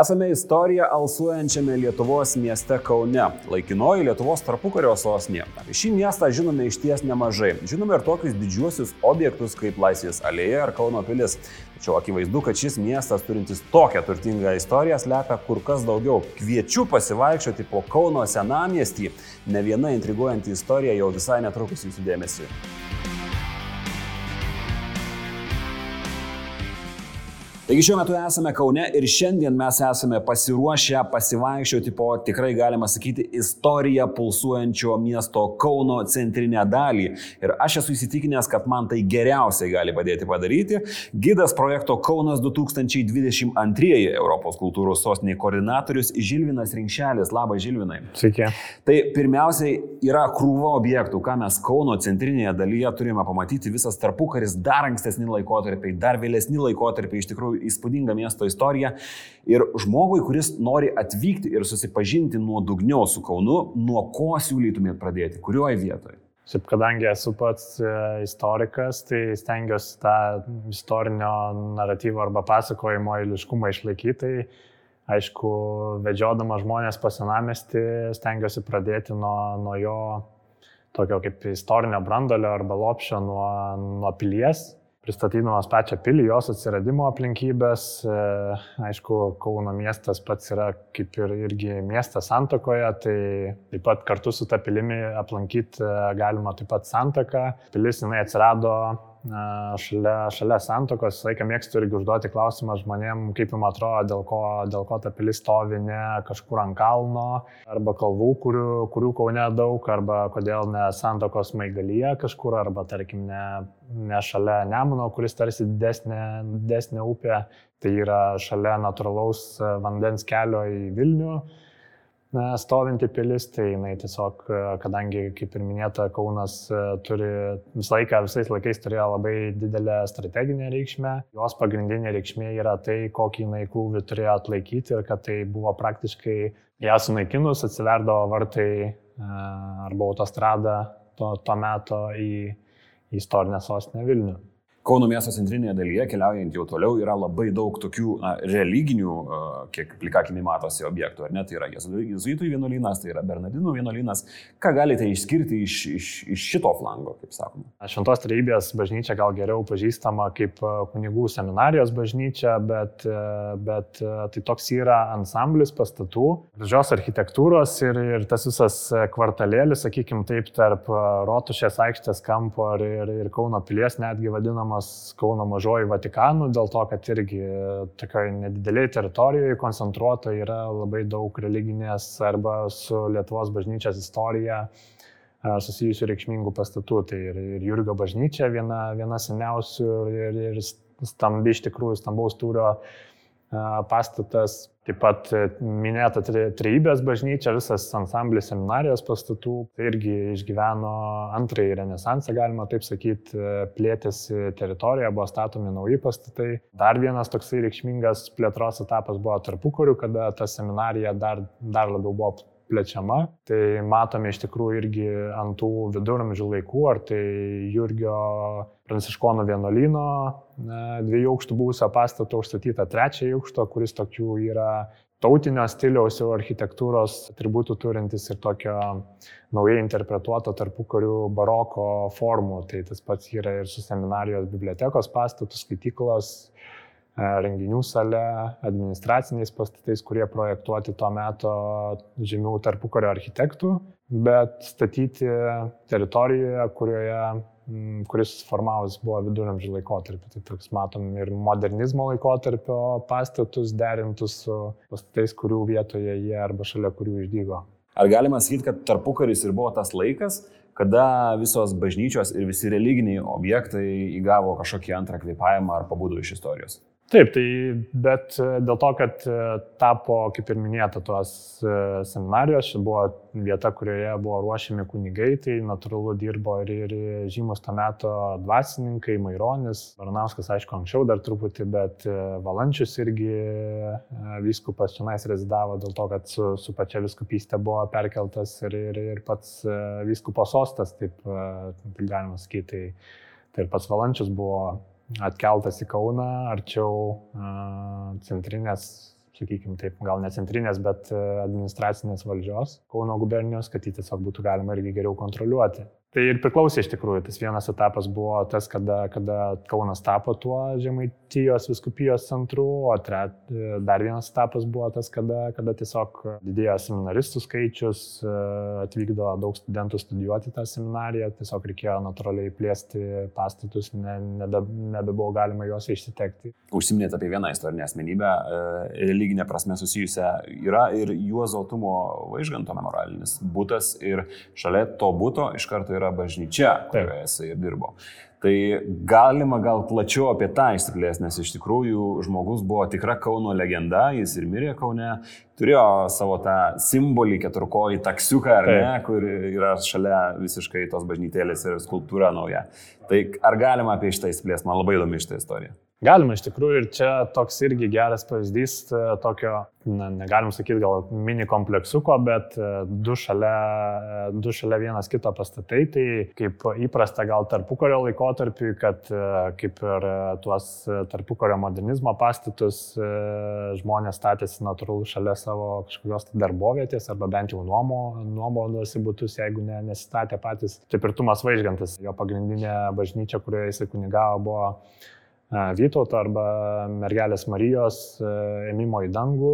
Esame istoriją alsuojančiame Lietuvos mieste Kaune, laikinoji Lietuvos tarpukario sostinė. Apie šį miestą žinome iš ties nemažai. Žinome ir tokius didžiuosius objektus kaip Laisvės alėja ar Kauno pilis. Tačiau akivaizdu, kad šis miestas turintis tokią turtingą istoriją slepia kur kas daugiau. Kviečiu pasivaikščioti po Kauno senamiestį. Ne viena intriguojanti istorija jau visai netrukus jūsų dėmesį. Taigi šiuo metu esame Kaune ir šiandien mes esame pasiruošę pasivaikščioti po tikrai galima sakyti istoriją pulsuojančio miesto Kauno centrinę dalį. Ir aš esu įsitikinęs, kad man tai geriausiai gali padėti padaryti. Gidas projekto Kaunas 2022 Europos kultūros sostinė koordinatorius Žilvinas Rinkšelis. Labas Žilvinai. Sveiki. Tai pirmiausiai yra krūva objektų, ką mes Kauno centrinėje dalyje turime pamatyti visas tarpukaris, dar ankstesni laikotarpiai, dar vėlesni laikotarpiai iš tikrųjų įspūdingą miesto istoriją. Ir žmogui, kuris nori atvykti ir susipažinti nuodugniau su Kaunu, nuo ko siūlytumėt pradėti, kurioje vietoje? Šiaip, kadangi esu pats e, istorikas, tai stengiuosi tą istorinio naratyvo arba pasakojimo eiliškumą išlaikyti. Tai, aišku, vedžiodama žmonės pasinamesti, stengiuosi pradėti nuo, nuo jo tokio kaip istorinio brandolio arba lopšio nuo, nuo pilies, pristatydamas pačią pilį, jos atsiradimo aplinkybės. E, aišku, Kauno miestas pats yra kaip ir irgi miestas santokoje, tai taip pat kartu su ta pilimi aplankyti e, galima taip pat santoką. Pilis jinai atsirado šalia, šalia santokos, laiką mėgstu irgi užduoti klausimą žmonėm, kaip jums atrodo, dėl ko, dėl ko ta pilis stovi ne kažkur ant kalno, arba kalvų, kurių, kurių kaune daug, arba kodėl ne santokos maigalyje kažkur, arba tarkim ne, ne šalia Nemuno, kuris tarsi didesnė, didesnė upė, tai yra šalia natūralaus vandens kelio į Vilnių stovinti pilis, tai jinai tiesiog, kadangi, kaip ir minėta, Kaunas e, turi visą laiką, visais laikais turėjo labai didelę strateginę reikšmę. Jos pagrindinė reikšmė yra tai, kokį jinai krūvį turėjo atlaikyti ir kad tai buvo praktiškai ją sunaikinus atsiverdavo vartai e, arba autostrada to, to meto į, į istorinę sostinę Vilnių. Kauno miesto centrinėje dalyje, keliaujant jau toliau, yra labai daug tokių na, religinių, kiek plikakimiai matosi objektų, ar ne? Tai yra jezuitų vienuolynas, tai yra Bernardinų vienuolynas. Ką galite išskirti iš, iš, iš šito flango, kaip sakoma? Šventos trejybės bažnyčia gal geriau pažįstama kaip kunigų seminarijos bažnyčia, bet, bet tai toks yra ansamblis pastatų, gražios architektūros ir, ir tas visas kvartalėlis, sakykime taip, tarp Rotušės aikštės kampo ir, ir, ir Kauno pilies netgi vadinama vadinamas Kauno mažoji Vatikanu, dėl to, kad irgi tokioje nedidelėje teritorijoje koncentruota yra labai daug religinės arba su Lietuvos bažnyčios istorija susijusių reikšmingų pastatų. Tai ir, ir Jurgio bažnyčia viena, viena seniausių ir, ir stambi iš tikrųjų stambaus tūrio pastatas, taip pat e, minėta Trejybės bažnyčia, visas ansamblis seminarijos pastatų, tai irgi išgyveno antrąjį renesansą, galima taip sakyti, e, plėtėsi teritorija, buvo statomi nauji pastatai. Dar vienas toksai reikšmingas plėtros etapas buvo tarpukariu, kada ta seminarija dar, dar labiau buvo plečiama. Tai matome iš tikrųjų irgi ant tų viduramžių laikų, ar tai Jurgio Pranciškonų vienuolyno dviejų aukštų buvusio pastato užstatyta trečiąjį aukštą, kuris tokių yra tautinio stiliaus jau architektūros atributų turintis ir tokio naujai interpretuoto tarpu karių baroko formų. Tai tas pats yra ir su seminarijos bibliotekos pastatu, skaityklos, renginių sale, administraciniais pastatais, kurie projektuoti tuo metu žymių tarpukario architektų, bet statyti teritorijoje, kurioje kuris formavus buvo viduramžių laikotarpį. Tai toks matom ir modernizmo laikotarpio pastatus derintus su pastatais, kurių vietoje jie arba šalia kurių išdygo. Ar galima sakyti, kad tarpukaris ir buvo tas laikas, kada visos bažnyčios ir visi religiniai objektai įgavo kažkokį antrą kvėpavimą ar pabūdų iš istorijos? Taip, tai bet e, dėl to, kad e, tapo, kaip ir minėta, tos e, seminarijos, buvo vieta, kurioje buvo ruošiami kunigai, tai natūralu dirbo ir, ir žymus to meto dvasininkai, Maironis, Varanauskas, aišku, anksčiau dar truputį, bet Valančius irgi viskupas čionais rezidavo dėl to, kad su, su pačia viskupystė buvo perkeltas ir, ir, ir pats viskupo sostas, taip, taip galima sakyti. Tai, tai ir pats Valančius buvo atkeltas į Kauną, arčiau centrinės, sakykime taip, gal ne centrinės, bet administracinės valdžios Kauno gubernijos, kad jį tiesiog būtų galima irgi geriau kontroliuoti. Tai ir priklausė iš tikrųjų, tas vienas etapas buvo tas, kada, kada Kaunas tapo tuo Žemaitijos viskupijos centru, o tre, dar vienas etapas buvo tas, kada, kada tiesiog didėjo seminaristų skaičius, atvykdo daug studentų studijuoti tą seminariją, tiesiog reikėjo natūraliai plėsti pastatus, ne, nebe, nebebuvo galima juos išsitekti. Užsiminėte apie vieną istorinę asmenybę, religinė prasme susijusią, yra ir Juozo Tumo vaižganto memorialinis būtas ir šalia to būto iš karto yra yra bažnyčia, kurioje jisai dirbo. Tai galima gal plačiau apie tą išsiplės, nes iš tikrųjų žmogus buvo tikra Kauno legenda, jis ir mirė Kaune, turėjo savo tą simbolį keturkojį taksiuką, ar Taip. ne, kur yra šalia visiškai tos bažnytėlės ir skulptūra nauja. Tai ar galima apie šitą išsiplės, man labai įdomi šitą istoriją. Galima iš tikrųjų ir čia toks irgi geras pavyzdys e, tokio, na, negalim sakyti gal mini kompleksuko, bet e, du šalia, e, du šalia vienas kito pastatai, tai kaip įprasta gal tarpukario laikotarpiu, kad kaip ir tuos tarpukario modernizmo pastatus žmonės statėsi natūralų šalia savo kažkokios tai darbovietės arba bent jau nuomo, nuomodosi būtus, jeigu ne, nesistatė patys. Taip ir Tumas Vaižgantas, jo pagrindinė bažnyčia, kurioje jisai kunigavo, buvo Vytauto arba mergelės Marijos ėmimo į dangų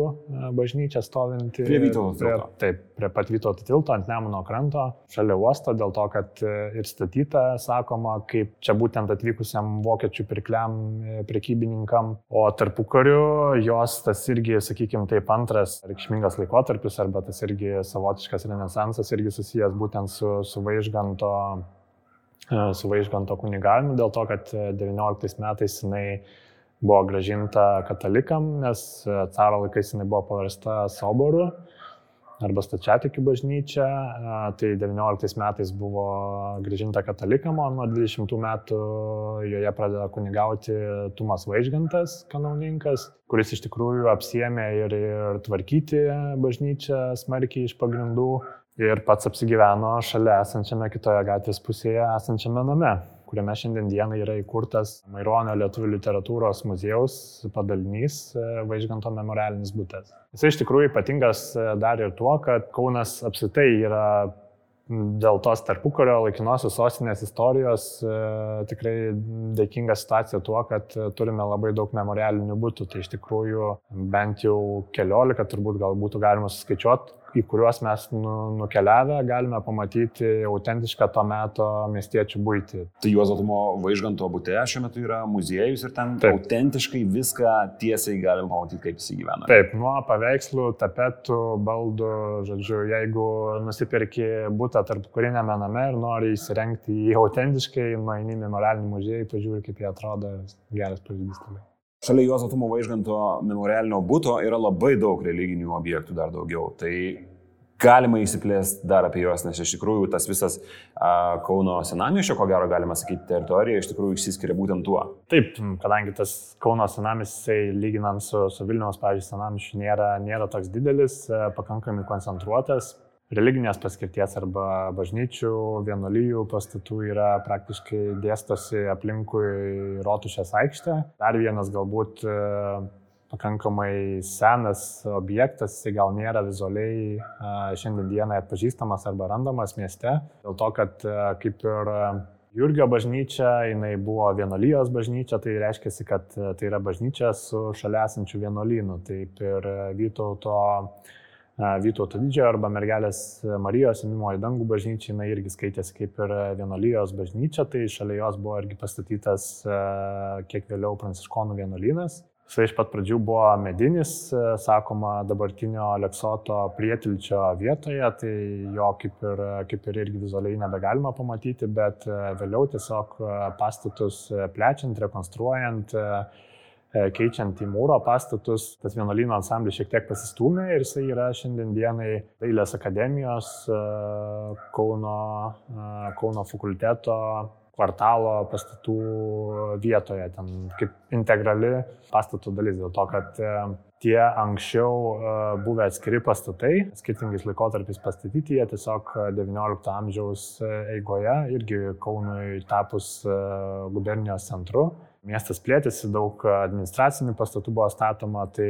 bažnyčia stovinti. Prie Vytauto tilto. Taip, prie pat Vytauto tilto ant Nemuno kranto, šalia uosto, dėl to, kad ir statyta, sakoma, kaip čia būtent atvykusiam vokiečių pirkliam prekybininkam, o tarpu kariu jos tas irgi, sakykime, taip antras reikšmingas laikotarpis arba tas irgi savotiškas renesansas irgi susijęs būtent su, su vaižganto E, su Vaižganto kunigavimu, dėl to, kad 19 e, metais jinai buvo gražinta katalikam, nes e, caro laikais jinai buvo paversta soboru arba stačiatikių bažnyčia. Tai 19 metais buvo gražinta katalikam, o nuo 20 metų joje pradeda kunigauti Tumas Vaižgantas, kanauninkas, kuris iš tikrųjų apsiemė ir, ir tvarkyti bažnyčią smarkiai iš pagrindų ir pats apsigyveno šalia esančiame kitoje gatvės pusėje esančiame name, kuriame šiandien dieną yra įkurtas Maironio lietuvių literatūros muziejaus padalinys e, Vaižganto memorialinis būtas. Jis iš tikrųjų ypatingas e, dar ir tuo, kad Kaunas apskritai yra dėl tos tarpukario laikinosios sostinės istorijos e, tikrai dėkinga situacija tuo, kad turime labai daug memorialinių būtų. Tai iš tikrųjų bent jau keliolika turbūt gal būtų galima suskaičiuoti, į kuriuos mes nu, nukeliavę galime pamatyti autentišką to meto miestiečių būtį. Tai Juozo Tumo Vaižganto būtė šiuo metu yra muziejus ir ten Taip. autentiškai viską tiesiai galima pamatyti, kaip jis gyvena. Taip, nuo paveikslų, tapetų, baldų, žodžiu, jeigu nusipirki būtą tarp kurinėme name ir nori įsirengti jį autentiškai, nueini į memorialinį muziejų, pažiūri, kaip jie atrodo, geras pavyzdys toliau. Šalia Juozo Tumo Vaižganto memorialinio būto yra labai daug religinių objektų, dar daugiau. Tai galima įsiplėsti dar apie juos, nes iš tikrųjų tas visas a, Kauno senamišio, ko gero galima sakyti, teritorija iš tikrųjų išsiskiria būtent tuo. Taip, kadangi tas Kauno senamišis, lyginant su, su Vilniaus, pavyzdžiui, senamišiu, nėra, nėra toks didelis, pakankamai koncentruotas, religinės paskirties arba bažnyčių, vienuolyjų pastatų yra praktiškai dėstosi aplinkui Rotušės aikštę. Dar vienas galbūt e, pakankamai senas objektas, jis gal nėra vizualiai e, šiandien dienai atpažįstamas arba randamas mieste, dėl to, kad e, kaip ir Jurgio bažnyčia, jinai buvo vienolyjos bažnyčia, tai reiškia, kad tai yra bažnyčia su šalia esančiu vienuolynu. Taip ir Vytauto Vytauto didžiojo arba mergelės Marijos įmimo į dangų bažnyčia, jinai irgi skaitėsi kaip ir vienolyjos bažnyčia, tai šalia jos buvo irgi pastatytas kiek vėliau pranciškonų vienolynas. Jisai iš pat pradžių buvo medinis, sakoma, dabartinio Aleksoto prietilčio vietoje, tai jo kaip ir, kaip ir irgi vizualiai nebegalima pamatyti, bet vėliau tiesiog pastatus plečiant, rekonstruojant, keičiant į mūro pastatus, tas vienuolyno ansamblis šiek tiek pasistumė ir jisai yra šiandien dienai Dailės akademijos e, Kauno, e, Kauno fakulteto kvartalo pastatų vietoje, ten kaip integrali pastato dalis, dėl to, kad tie anksčiau buvę atskiri pastatai, skirtingais laikotarpiais pastatyti, jie tiesiog XIX amžiaus eigoje irgi Kaunui tapus gubernijos centru Miestas plėtėsi, daug administracinių pastatų buvo statoma, tai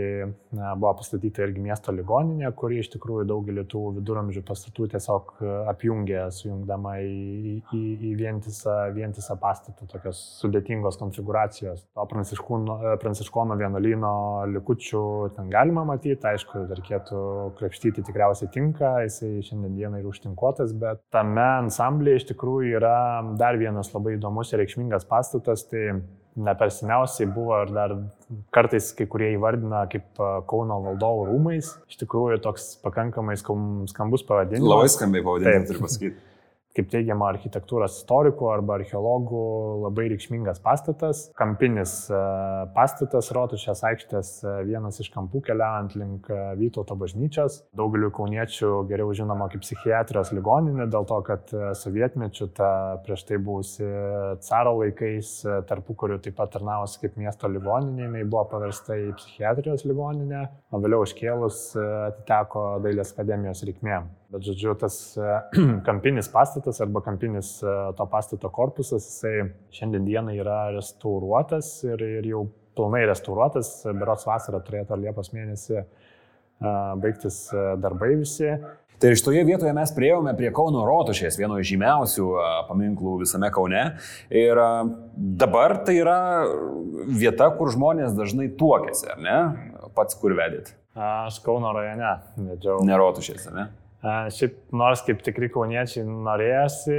buvo pastatyta irgi miesto ligoninė, kuri iš tikrųjų daugelį tų viduramžių pastatų tiesiog apjungė, sujungdama į, į, į vientisą, vientisą pastatą, tokios sudėtingos konfiguracijos. To pranciškono, vienuolyno likučių ten galima matyti, aišku, reikėtų krepštyti tikriausiai tinka, jisai šiandien dienai yra užtinkuotas, bet tame ansamblėje iš tikrųjų yra dar vienas labai įdomus ir reikšmingas pastatas, tai ne per seniausiai buvo ir dar kartais kai kurie įvardina kaip Kauno valdovų rūmais. Iš tikrųjų toks pakankamai skambus pavadinimas. Labai skambiai pavadinimas, turiu pasakyti kaip teigiama architektūros istorikų arba archeologų, labai reikšmingas pastatas. Kampinis e, pastatas Rotušės aikštės e, vienas iš kampų keliaujant link e, Vytauto bažnyčios. Daugeliu kauniečių geriau žinoma kaip psichiatrijos ligoninė, dėl to, kad sovietmečių ta prieš tai buvusi caro laikais tarpu kurių taip pat tarnavosi kaip miesto ligoninė, jinai buvo paversta į psichiatrijos ligoninę, o vėliau iškėlus atiteko Dailės akademijos reikmėm. Bet, žodžiu, tas kampinis pastatas arba kampinis e, to pastato korpusas, jisai šiandien dieną yra restauruotas ir, ir jau pilnai restauruotas. Berots vasarą turėtų Liepos mėnesį e, baigtis e, darbai visi. Tai iš toje vietoje mes prieėjome prie Kauno Rotušės, vieno iš žymiausių paminklų visame Kaune. Ir dabar tai yra vieta, kur žmonės dažnai tuokėsi, ar ne? Pats kur vedėt? Aš Kauno rajone vedžiau. Nerotušės, ar ne? Šiaip nors kaip tikri kauniečiai norėjosi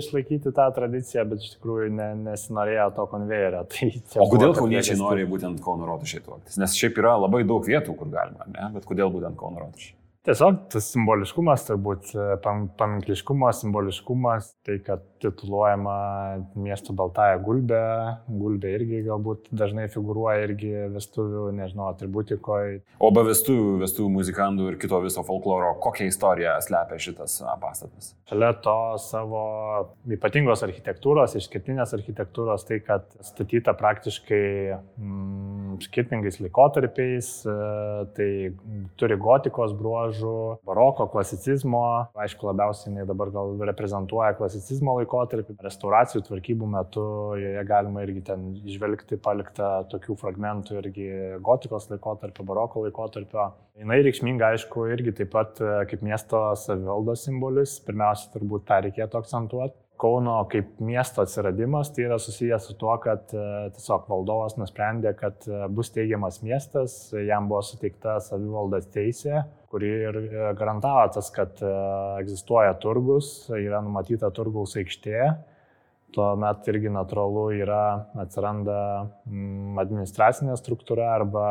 išlaikyti tą tradiciją, bet iš tikrųjų ne, nesinorėjo to konvejerio. Tai o kodėl kauniečiai nori būtent Kauno rotušiai tuoktis? Nes šiaip yra labai daug vietų, kur galima, ne? bet kodėl būtent Kauno rotušiai? Tiesiog tas simboliškumas, turbūt paminkliškumas, simboliškumas, tai kad tituluojama miesto baltąją gulbę, gulbė irgi galbūt dažnai figuruoja irgi vestuvių, nežinau, atributikoje. O be vestuvių, vestuvių muzikantų ir kito viso folkloro, kokią istoriją slepia šitas pastatas? Šalia to savo ypatingos architektūros, išskirtinės architektūros, tai kad statyta praktiškai mm, skirtingais laikotarpiais, e, tai turi gotikos bruožų bruožų, baroko, klasicizmo, aišku, labiausiai jinai dabar gal reprezentuoja klasicizmo laikotarpį, restauracijų tvarkybų metu joje galima irgi ten išvelgti paliktą tokių fragmentų irgi gotikos laikotarpio, baroko laikotarpio. Jis reikšminga, aišku, irgi taip pat e, kaip miesto savivaldos simbolis, pirmiausia, turbūt tą reikėtų akcentuoti. Kauno kaip miesto atsiradimas tai yra susijęs su tuo, kad e, tiesiog valdovas nusprendė, kad e, bus teigiamas miestas, jam buvo suteikta savivaldos teisė, kuri ir e, garantavo tas, kad egzistuoja turgus, yra numatyta turgaus aikštė tuomet irgi natūralu yra, atsiranda mm, administracinė struktūra arba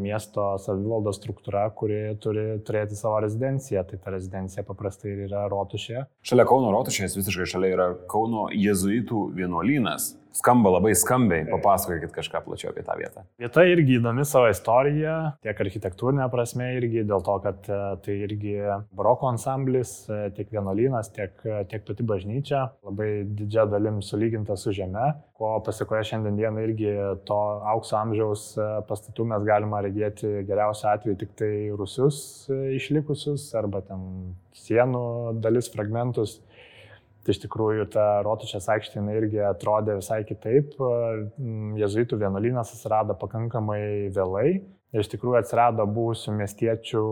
miesto savivaldos struktūra, kuri turi turėti savo rezidenciją. Tai ta rezidencija paprastai yra rotušė. Šalia Kauno rotušės visiškai šalia yra Kauno jezuitų vienuolynas skamba labai skambiai. Papasakokit kažką plačiau apie tą vietą. Vieta irgi įdomi savo istorija, tiek architektūrinė prasme irgi, dėl to, kad e, tai irgi baroko ansamblis, e, tiek vienuolynas, tiek, e, tiek pati bažnyčia, labai didžia dalim sulyginta su žeme, ko pasikoja šiandien dieną irgi to aukso amžiaus pastatų mes galime regėti geriausiu atveju tik tai rusius išlikusius arba ten sienų dalis fragmentus Tai iš tikrųjų ta Rotušės aikštė irgi atrodė visai kitaip. Jezuitų vienuolynas atsirado pakankamai vėlai. Ir iš tikrųjų atsirado buvusių miestiečių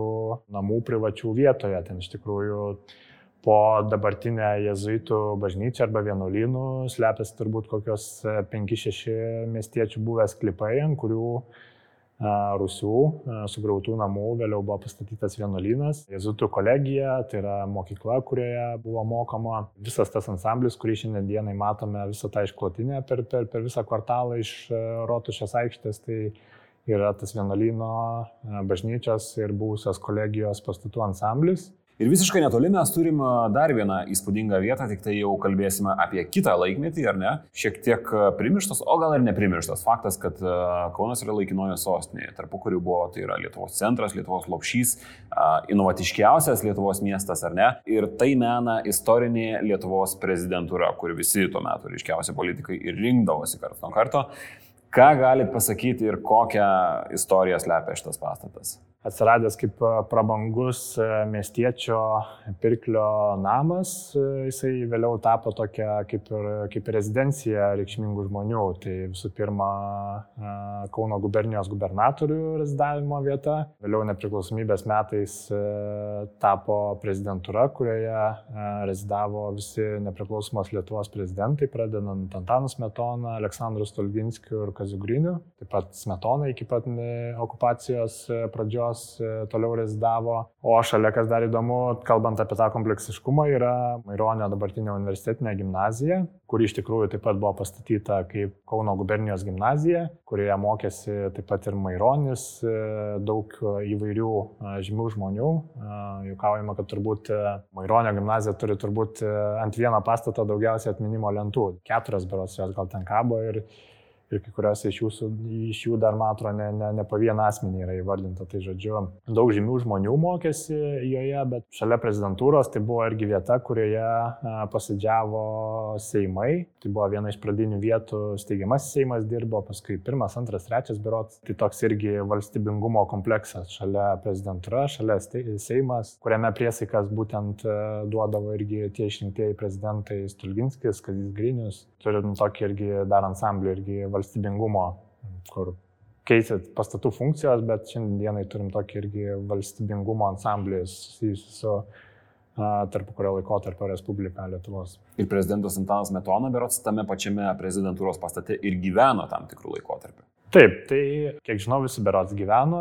namų privačių vietoje. Ten iš tikrųjų po dabartinę jezuitų bažnyčią arba vienuolynų slepiasi turbūt kokios 5-6 miestiečių buvęs klipai, ant kurių Rusių sugrautų namų, vėliau buvo pastatytas vienuolynas, Jezutų kolegija, tai yra mokykla, kurioje buvo mokoma visas tas ansamblis, kurį šiandien dienai matome visą tą išklotinę per, per, per visą kvartalą iš Rotušės aikštės, tai yra tas vienuolyno bažnyčios ir buvusios kolegijos pastatų ansamblis. Ir visiškai netoli mes turim dar vieną įspūdingą vietą, tik tai jau kalbėsime apie kitą laikmetį, ar ne? Šiek tiek primirštas, o gal ir neprimirštas faktas, kad Kaunas yra laikinojo sostinė. Tarpu kurių buvo, tai yra Lietuvos centras, Lietuvos lopšys, inovatiškiausias Lietuvos miestas, ar ne? Ir tai mena istorinė Lietuvos prezidentūra, kur visi tuo metu ryškiausi politikai ir rinkdavosi kartu nuo karto. Ką galit pasakyti ir kokią istoriją slepia šitas pastatas? Atsiradęs kaip prabangus miestiečio pirklio namas, jisai vėliau tapo tokia kaip ir kaip rezidencija reikšmingų žmonių. Tai visų pirma Kauno gubernijos gubernatorių rezidavimo vieta, vėliau nepriklausomybės metais tapo prezidentūra, kurioje rezidavo visi nepriklausomos Lietuvos prezidentai, pradedant Antanas Metoną, Aleksandrus Tolginskiu ir Kaziugriniu. Taip pat Smetona iki pat okupacijos pradžios toliau rezidavo. O šalia, kas dar įdomu, kalbant apie tą kompleksiškumą, yra Maironio dabartinė universitetinė gimnazija, kuri iš tikrųjų taip pat buvo pastatyta kaip Kauno gubernijos gimnazija, kurioje mokėsi taip pat ir Maironis, daug įvairių žymių žmonių. Jukaujama, kad turbūt Maironio gimnazija turi turbūt ant vieno pastato daugiausiai atminimo lentų. Keturias beros jos gal ten kabo ir ir kai kuriuose iš, jūsų, iš jų dar, man atrodo, ne, ne, ne po vieną asmenį yra įvardinta. Tai žodžiu, daug žymių žmonių mokėsi joje, bet šalia prezidentūros tai buvo irgi vieta, kurioje pasidžiavo Seimai. Tai buvo viena iš pradinių vietų, steigiamasis Seimas dirbo, paskui pirmas, antras, trečias biurots. Tai toks irgi valstybingumo kompleksas šalia prezidentūra, šalia Seimas, kuriame priesaikas būtent duodavo irgi tie išrinktieji prezidentai Stulginskis, Kazis Grinius. Turim tokį irgi dar ansamblį, irgi valstybingumo, kur keisit pastatų funkcijos, bet šiandienai turim tokį irgi valstybingumo ansamblį susijusi su tarp kurio laiko tarp Respubliką Lietuvos. Ir prezidentas Antanas Metona, berots, tame pačiame prezidentūros pastate ir gyveno tam tikrų laikotarpių. Taip, tai kiek žinau, visi berots gyveno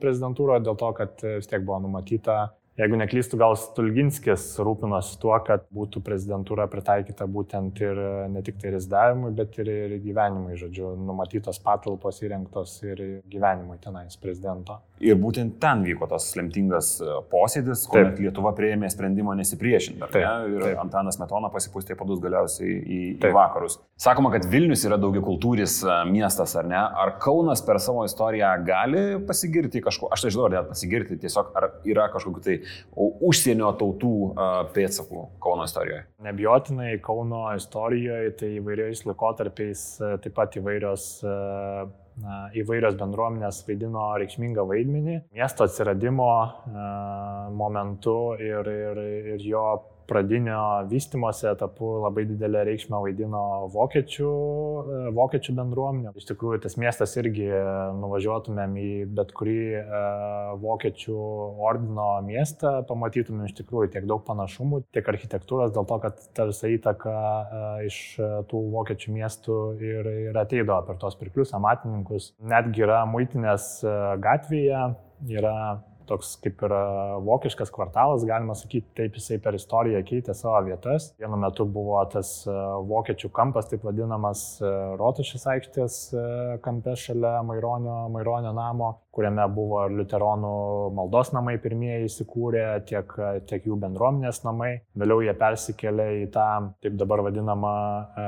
prezidentūroje dėl to, kad vis tiek buvo numatyta Jeigu neklystų, gal Stulginskis rūpinosi tuo, kad būtų prezidentūra pritaikyta būtent ir ne tik tai rezidavimui, bet ir, ir gyvenimui, žodžiu, numatytos patalpos įrengtos ir gyvenimui tenais prezidento. Ir būtent ten vyko tas lemtingas e, posėdis, kuomet taip. Lietuva prieėmė sprendimą nesipriešinti. Taip, ne? Ir taip. Antanas Metona pasipūstė padus galiausiai į, taip. į vakarus. Sakoma, kad Vilnius yra daugia kultūris e, miestas, ar ne? Ar Kaunas per savo istoriją gali pasigirti kažkuo? Aš tai žinau, ar net pasigirti, tiesiog ar yra kažkokiu tai užsienio tautų pėdsakų Kauno istorijoje? Nebijotinai Kauno istorijoje tai įvairiais laikotarpiais taip pat įvairios na, įvairios bendruomenės vaidino reikšmingą vaidmenį. Miesto atsiradimo momentu ir, ir, ir jo pradinio vystimosi etapu labai didelę reikšmę vaidino vokiečių, e, vokiečių bendruomenė. Iš tikrųjų, tas miestas irgi nuvažiuotumėm į bet kurį e, vokiečių ordino miestą, pamatytumėm iš tikrųjų tiek daug panašumų, tiek architektūros, dėl to, kad ta visa įtaka e, iš tų vokiečių miestų ir, ir ateidavo per tos pirklius, amatininkus. Netgi yra muitinės gatvėje, yra toks kaip ir vokiškas kvartalas, galima sakyti, taip jisai per istoriją keitė savo vietas. Vienu metu buvo tas vokiečių kampas, taip vadinamas Rotušės aikštės kampe šalia Maironio, Maironio namo kuriame buvo ir liuteronų maldos namai pirmieji įsikūrė, tiek, tiek jų bendruomenės namai. Vėliau jie persikėlė į tą, taip dabar vadinamą e,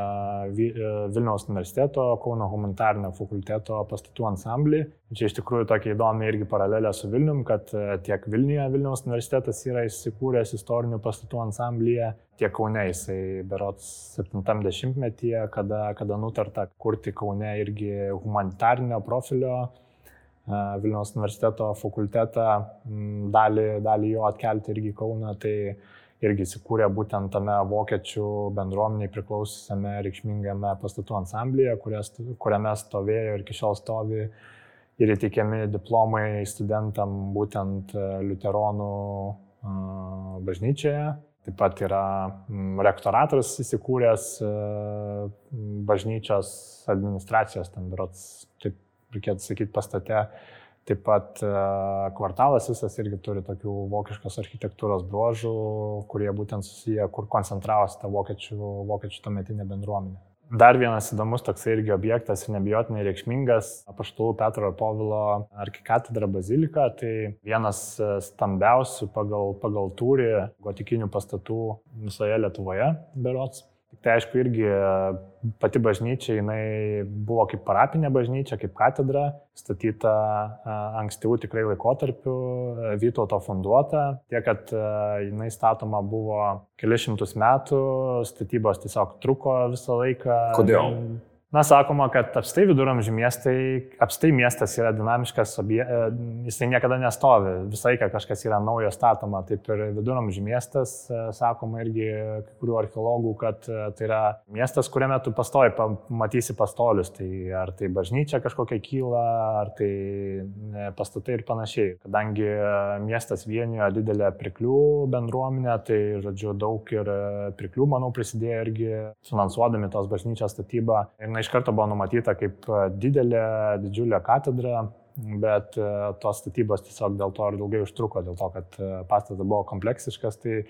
e, Vilniaus universiteto, Kauno humanitarnio fakulteto pastatų ansamblį. Čia iš tikrųjų tokia įdomi irgi paralelė su Vilnium, kad e, tiek Vilniuje Vilniaus universitetas yra įsikūręs istorinių pastatų ansamblyje, tiek Kaune jisai berots 70-metyje, kada, kada nutarta kurti Kaune irgi humanitarnio profilio Vilniaus universiteto fakultetą, dalį, dalį jo atkelti irgi Kauną, tai irgi įsikūrė būtent tame vokiečių bendruomeniai priklausysiame reikšmingame pastatų ansamblyje, kuriame stovėjo ir iki šiol stovi ir įteikiami diplomai studentam būtent liuteronų bažnyčioje. Taip pat yra rektoratas įsikūręs bažnyčios administracijos, ten berots, taip reikėtų sakyti, pastate. Taip pat e, kvartalas visas irgi turi tokių vokiškos architektūros bruožų, kurie būtent susiję, kur koncentravosi ta vokiečių, vokiečių tuometinė bendruomenė. Dar vienas įdomus toks irgi objektas ir nebijotinai reikšmingas - Paštulų Petro ir Povilo arkikatedra bazilika. Tai vienas e, stambiausių pagal, pagal tūrį gotikinių pastatų visoje Lietuvoje, berots. Tai aišku, irgi e, pati bažnyčia, jinai buvo kaip parapinė bažnyčia, kaip katedra, statyta e, ankstyvų tikrai laikotarpių, e, Vytauto funduota, tiek, kad jinai statoma buvo kelišimtus metų, statybos tiesiog truko visą laiką. Kodėl? Na, sakoma, kad apstai viduramžių miestai, apstai miestas yra dinamiškas, obje, e, jisai niekada nestovi, visą laiką kažkas yra naujo statoma. Taip ir viduramžių miestas, e, sakoma irgi kai kurių archeologų, kad e, tai yra miestas, kuriame tu pastoji, matysi pastolius. Tai ar tai bažnyčia kažkokia kyla, ar tai pastatai ir panašiai. Kadangi miestas vienijo didelę priklių bendruomenę, tai, žodžiu, daug ir priklių, manau, prisidėjo irgi finansuodami tos bažnyčios statybą. Ir, iš karto buvo numatyta kaip e, didelė, didžiulė katedra, bet e, tos statybos tiesiog dėl to ir ilgai užtruko, dėl to, kad e, pastatas buvo kompleksiškas, tai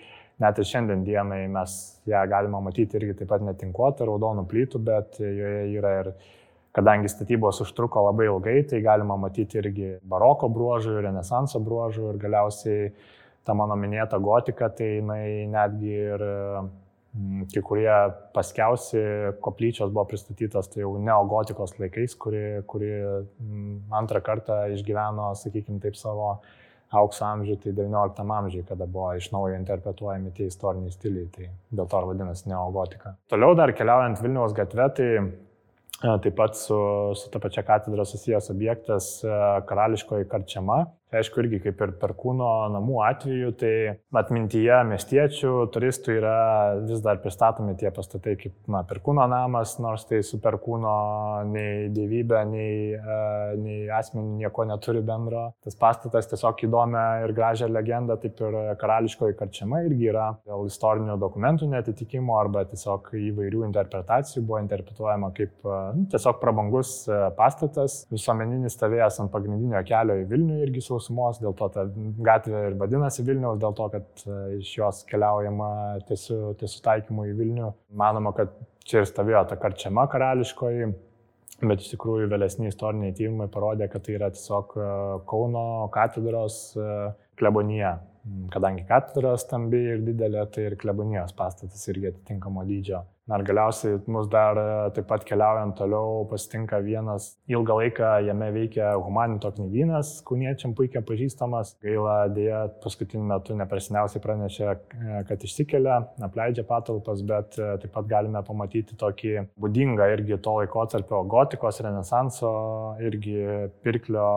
net ir šiandien dienai mes ją galime matyti irgi taip pat netinkuotą raudonų plytų, bet joje yra ir, kadangi statybos užtruko labai ilgai, tai galima matyti irgi baroko bruožų, renesanso bruožų ir galiausiai ta mano minėta gotika, tai jinai netgi ir kai kurie paskiausi koplyčios buvo pristatytos tai jau neogotikos laikais, kuri, kuri mm, antrą kartą išgyveno, sakykime taip, savo aukso amžių, tai XIX amžiui, kada buvo iš naujo interpretuojami tie istoriniai stiliai, tai dėl to ir vadinasi neogotika. Toliau dar keliaujant Vilniaus gatve, tai e, taip pat su, su ta pačia katedra susijęs objektas e, karališkoji karčiama, aišku, irgi kaip ir perkūno namų atveju, tai atmintyje miestiečių, turistų yra vis dar pristatomi tie pastatai kaip na, perkūno namas, nors tai su perkūno nei dievybė, nei, uh, nei asmenį nieko neturi bendro. Tas pastatas tiesiog įdomią ir gražią legendą, taip ir karališkoji karčiama irgi yra dėl istorinių dokumentų netitikimo arba tiesiog įvairių interpretacijų buvo interpretuojama kaip uh, tiesiog prabangus uh, pastatas, visuomeninis stovėjęs ant pagrindinio kelio į Vilnių irgi su sausumos, dėl to ta gatvė ir vadinasi Vilniaus, dėl to, kad e, iš jos keliaujama tiesiu, tiesiu taikymu į Vilnių. Manoma, kad čia ir stovėjo ta karčiama karališkoji, bet iš tikrųjų vėlesni istoriniai tyrimai parodė, kad tai yra tiesiog e, Kauno katedros e, klebonija. Kadangi katedra stambi ir didelė, tai ir klebonijos pastatas irgi atitinkamo dydžio. Na ir galiausiai mus dar e, taip pat keliaujant toliau pasitinka vienas ilgą laiką jame veikia humanito knygynas, kuniečiam puikiai pažįstamas. Gaila dėja paskutiniu metu nepersiniausiai pranešė, e, kad išsikelia, apleidžia patalpas, bet e, taip pat galime pamatyti tokį būdingą irgi to laikotarpio gotikos, renesanso, irgi pirklio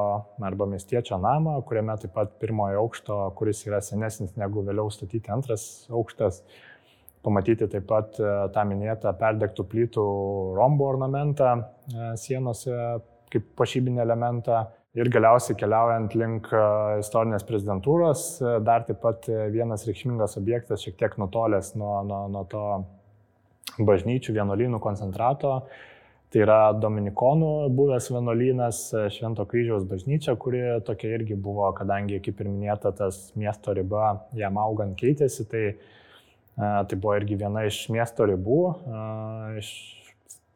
arba miestiečio namą, kuriame taip pat pirmojo aukšto, kuris yra senesnis negu vėliau statyti antras aukštas pamatyti taip pat e, tą minėtą perdegtų plytų rombo ornamentą e, sienose kaip pašybinį elementą. Ir galiausiai keliaujant link e, istorinės prezidentūros, dar taip pat vienas reikšmingas objektas, šiek tiek nutolęs nuo, nuo, nuo to bažnyčių vienuolynų koncentrato. Tai yra Dominikonų buvęs vienuolynas Švento kryžiaus bažnyčia, kuri tokia irgi buvo, kadangi, kaip ir minėta, tas miesto riba jam augant keitėsi, tai Tai buvo irgi viena iš miesto ribų. Iš,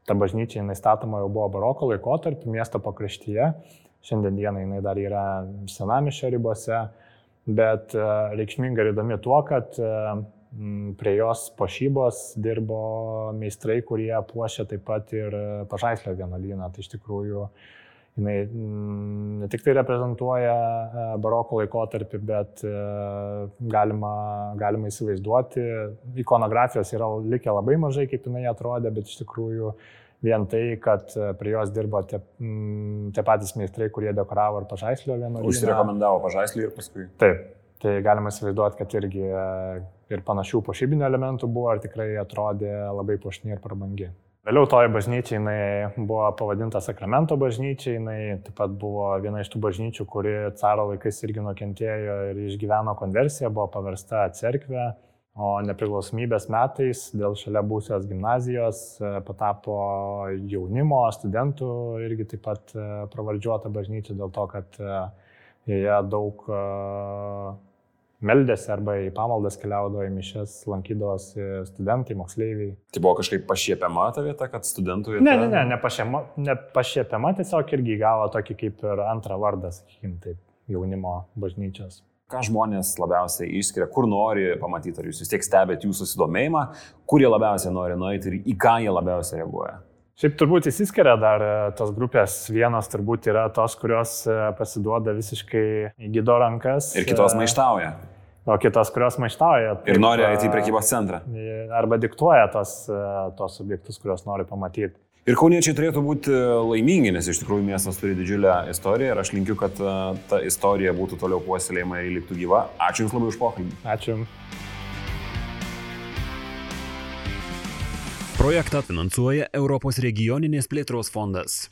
ta bažnyčia jinai statoma jau buvo baroko laikotarpį miesto pakraštyje. Šiandien dieną jinai dar yra senamišio ribose, bet reikšminga ir įdomi tuo, kad prie jos pošybos dirbo meistrai, kurie puošė taip pat ir pažaislio vienuolyną. Tai iš tikrųjų jinai mm, ne tik tai reprezentuoja e, baroko laikotarpį, bet e, galima, galima įsivaizduoti, ikonografijos yra likę labai mažai, kaip jinai atrodė, bet iš tikrųjų vien tai, kad e, prie jos dirbo tie, mm, tie patys meistrai, kurie dekoravo ir pažaislio vieną. Užsirekomendavo pažaislį ir paskui. Taip, tai galima įsivaizduoti, kad irgi ir panašių pošybinių elementų buvo ir tikrai atrodė labai puošni ir prabangi. Vėliau toji bažnyčia jinai buvo pavadinta Sakramento bažnyčia, jinai taip pat buvo viena iš tų bažnyčių, kuri caro laikais irgi nukentėjo ir išgyveno konversiją, buvo paversta cerkvė, o nepriklausomybės metais dėl šalia būsios gimnazijos e, patapo jaunimo, studentų irgi taip pat e, pravardžiuota bažnyčia dėl to, kad e, joje daug meldėsi arba į pamaldas keliaudavo į mišes, lankydavosi studentai, moksleiviai. Tai buvo kažkaip pašiepiama ta vieta, kad studentų vieta? Ne, ne, ne, nepašiepiama, nepašiepiama tiesiog irgi gavo tokį kaip ir antrą vardą, sakykime, taip, jaunimo bažnyčios. Ką žmonės labiausiai išskiria, kur nori pamatyti, ar jūs vis tiek stebėt jų susidomėjimą, kur jie labiausiai nori nueiti ir į ką jie labiausiai reaguoja? Šiaip turbūt įsiskiria dar e, tos grupės. Vienos turbūt yra tos, kurios e, pasiduoda visiškai į gydo rankas. Ir kitos e, maištauja. O kitos, kurios maištauja. Ir nori eiti į prekybos centrą. Arba diktuoja tos, tos objektus, kuriuos nori pamatyti. Ir kauniečiai turėtų būti laimingi, nes iš tikrųjų miestas turi didžiulę istoriją ir aš linkiu, kad e, ta istorija būtų toliau puoselėjama ir liktų gyva. Ačiū Jums labai už pokalbį. Ačiū. Projektą finansuoja Europos regioninės plėtros fondas.